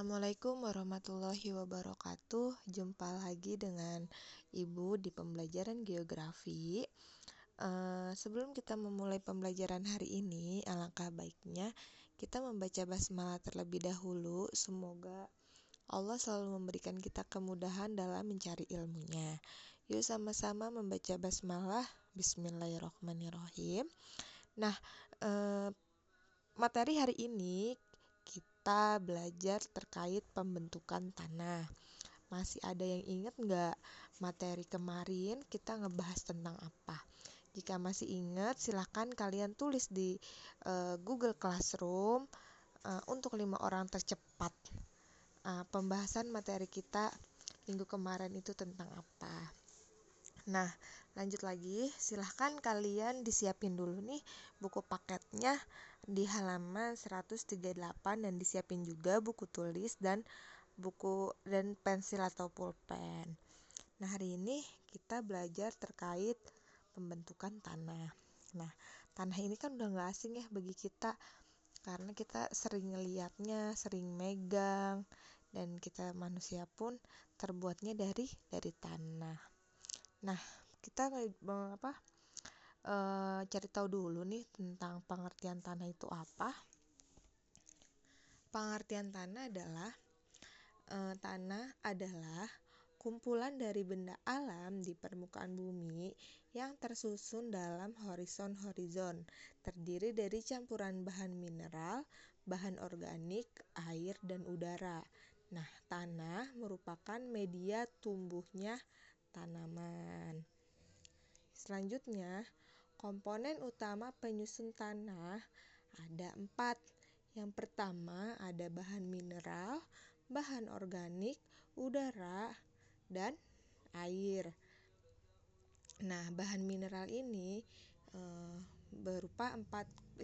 Assalamualaikum warahmatullahi wabarakatuh. Jumpa lagi dengan Ibu di pembelajaran geografi. Uh, sebelum kita memulai pembelajaran hari ini, alangkah baiknya kita membaca basmalah terlebih dahulu. Semoga Allah selalu memberikan kita kemudahan dalam mencari ilmunya. Yuk sama-sama membaca basmalah. Bismillahirrahmanirrahim. Nah, uh, materi hari ini kita belajar terkait pembentukan tanah. Masih ada yang ingat nggak materi kemarin kita ngebahas tentang apa? Jika masih ingat, silahkan kalian tulis di uh, Google Classroom uh, untuk lima orang tercepat. Uh, pembahasan materi kita minggu kemarin itu tentang apa? Nah, lanjut lagi, silahkan kalian disiapin dulu nih buku paketnya di halaman 138 dan disiapin juga buku tulis dan buku dan pensil atau pulpen. Nah, hari ini kita belajar terkait pembentukan tanah. Nah, tanah ini kan udah gak asing ya bagi kita karena kita sering ngeliatnya, sering megang dan kita manusia pun terbuatnya dari dari tanah. Nah, kita apa? E, cari tahu dulu nih tentang pengertian tanah itu apa. Pengertian tanah adalah e, tanah adalah kumpulan dari benda alam di permukaan bumi yang tersusun dalam horizon-horizon, terdiri dari campuran bahan mineral, bahan organik, air, dan udara. Nah, tanah merupakan media tumbuhnya tanaman. Selanjutnya, komponen utama penyusun tanah ada empat. Yang pertama ada bahan mineral, bahan organik, udara, dan air. Nah, bahan mineral ini e, berupa 45,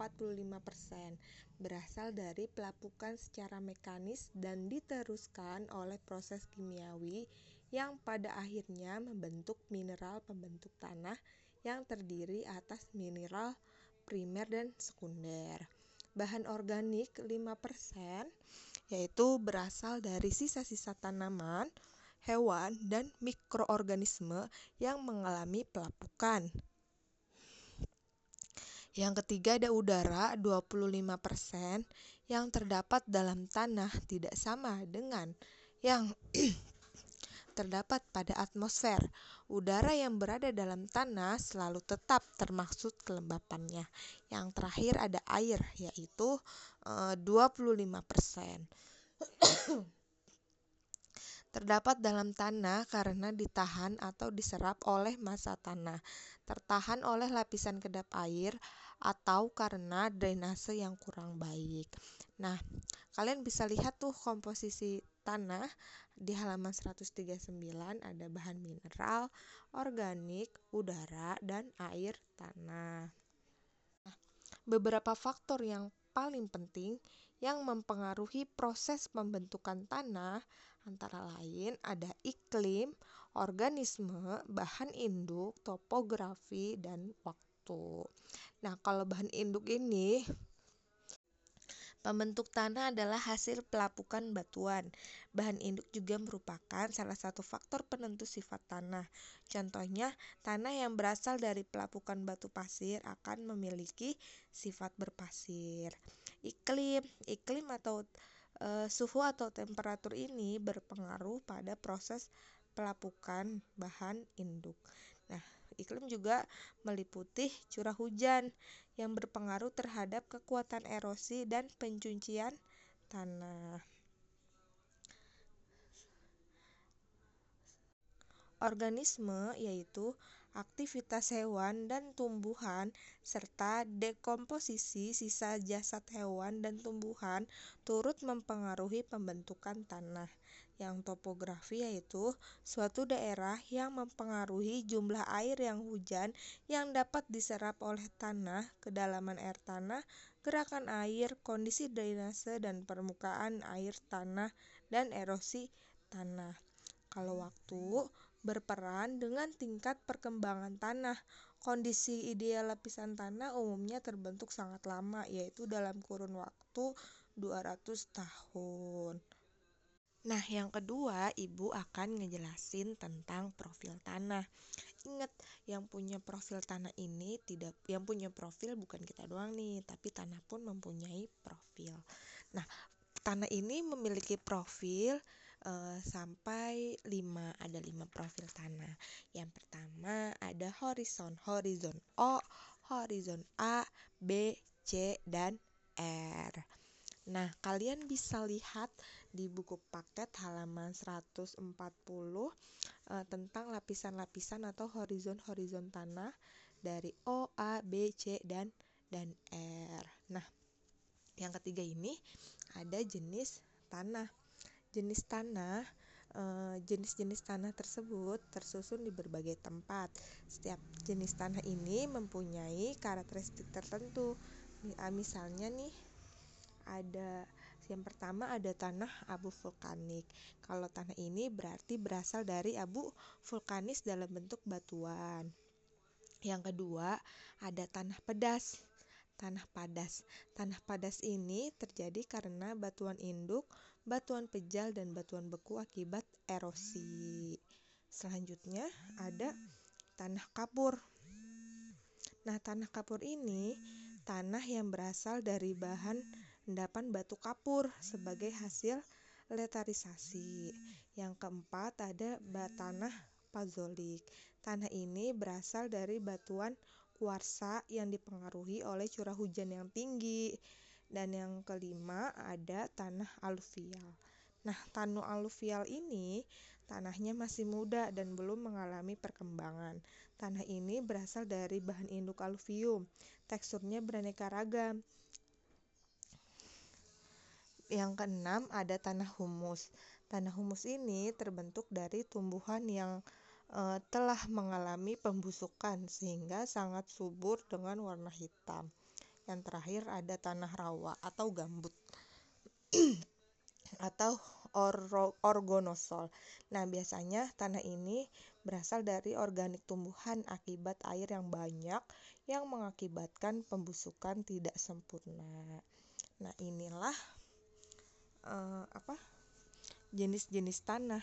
45% berasal dari pelapukan secara mekanis dan diteruskan oleh proses kimiawi yang pada akhirnya membentuk mineral pembentuk tanah yang terdiri atas mineral primer dan sekunder. Bahan organik 5% yaitu berasal dari sisa-sisa tanaman, hewan, dan mikroorganisme yang mengalami pelapukan. Yang ketiga ada udara 25% yang terdapat dalam tanah tidak sama dengan yang terdapat pada atmosfer. Udara yang berada dalam tanah selalu tetap termaksud kelembapannya. Yang terakhir ada air yaitu e, 25%. terdapat dalam tanah karena ditahan atau diserap oleh massa tanah, tertahan oleh lapisan kedap air, atau karena drainase yang kurang baik. Nah, kalian bisa lihat tuh komposisi tanah di halaman 139 ada bahan mineral, organik, udara, dan air tanah. Nah, beberapa faktor yang paling penting yang mempengaruhi proses pembentukan tanah antara lain ada iklim, organisme, bahan induk, topografi, dan waktu. Nah, kalau bahan induk ini Pembentuk tanah adalah hasil pelapukan batuan. Bahan induk juga merupakan salah satu faktor penentu sifat tanah. Contohnya, tanah yang berasal dari pelapukan batu pasir akan memiliki sifat berpasir. Iklim, iklim atau e, suhu atau temperatur ini berpengaruh pada proses pelapukan bahan induk. Nah, iklim juga meliputi curah hujan yang berpengaruh terhadap kekuatan erosi dan pencucian tanah. Organisme yaitu aktivitas hewan dan tumbuhan serta dekomposisi sisa jasad hewan dan tumbuhan turut mempengaruhi pembentukan tanah yang topografi yaitu suatu daerah yang mempengaruhi jumlah air yang hujan yang dapat diserap oleh tanah, kedalaman air tanah, gerakan air, kondisi drainase dan permukaan air tanah dan erosi tanah. Kalau waktu berperan dengan tingkat perkembangan tanah. Kondisi ideal lapisan tanah umumnya terbentuk sangat lama, yaitu dalam kurun waktu 200 tahun. Nah, yang kedua, Ibu akan ngejelasin tentang profil tanah. Ingat, yang punya profil tanah ini tidak yang punya profil bukan kita doang nih, tapi tanah pun mempunyai profil. Nah, tanah ini memiliki profil uh, sampai 5 ada 5 profil tanah. Yang pertama ada horizon, horizon O, horizon A, B, C dan R. Nah, kalian bisa lihat di buku paket halaman 140 uh, eh, tentang lapisan-lapisan atau horizon-horizon tanah dari O, A, B, C dan dan R. Nah, yang ketiga ini ada jenis tanah. Jenis tanah eh, jenis-jenis tanah tersebut tersusun di berbagai tempat. Setiap jenis tanah ini mempunyai karakteristik tertentu. Misalnya nih ada yang pertama ada tanah abu vulkanik. Kalau tanah ini berarti berasal dari abu vulkanis dalam bentuk batuan. Yang kedua, ada tanah pedas. Tanah padas. Tanah padas ini terjadi karena batuan induk, batuan pejal dan batuan beku akibat erosi. Selanjutnya ada tanah kapur. Nah, tanah kapur ini tanah yang berasal dari bahan endapan batu kapur sebagai hasil letarisasi. Yang keempat ada tanah pazolik. Tanah ini berasal dari batuan kuarsa yang dipengaruhi oleh curah hujan yang tinggi. Dan yang kelima ada tanah aluvial. Nah, tanah aluvial ini tanahnya masih muda dan belum mengalami perkembangan. Tanah ini berasal dari bahan induk aluvium. Teksturnya beraneka ragam yang keenam ada tanah humus. Tanah humus ini terbentuk dari tumbuhan yang e, telah mengalami pembusukan sehingga sangat subur dengan warna hitam. Yang terakhir ada tanah rawa atau gambut atau or orgonosol. Nah, biasanya tanah ini berasal dari organik tumbuhan akibat air yang banyak yang mengakibatkan pembusukan tidak sempurna. Nah, inilah uh, apa jenis-jenis tanah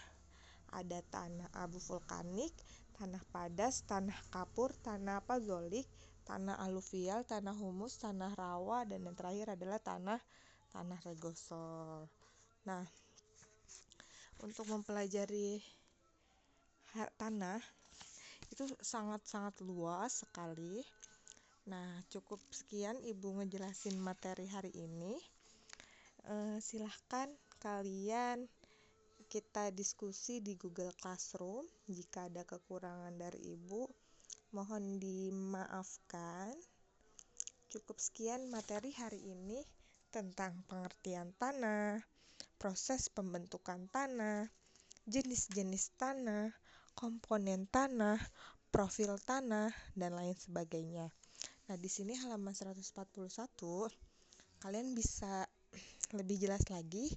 ada tanah abu vulkanik tanah padas tanah kapur tanah pazolik tanah aluvial tanah humus tanah rawa dan yang terakhir adalah tanah tanah regosol nah untuk mempelajari tanah itu sangat-sangat luas sekali. Nah cukup sekian ibu ngejelasin materi hari ini. Uh, silahkan kalian kita diskusi di Google Classroom. Jika ada kekurangan dari ibu, mohon dimaafkan. Cukup sekian materi hari ini tentang pengertian tanah, proses pembentukan tanah, jenis-jenis tanah, komponen tanah, profil tanah, dan lain sebagainya. Nah, di sini halaman 141 kalian bisa lebih jelas lagi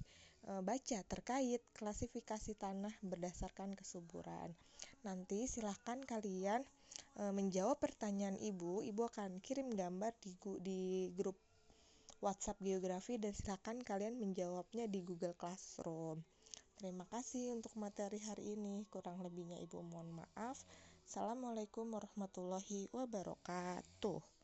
e, baca terkait klasifikasi tanah berdasarkan kesuburan. Nanti silahkan kalian e, menjawab pertanyaan ibu. Ibu akan kirim gambar di, di grup WhatsApp geografi dan silahkan kalian menjawabnya di Google Classroom. Terima kasih untuk materi hari ini. Kurang lebihnya ibu mohon maaf. Assalamualaikum warahmatullahi wabarakatuh.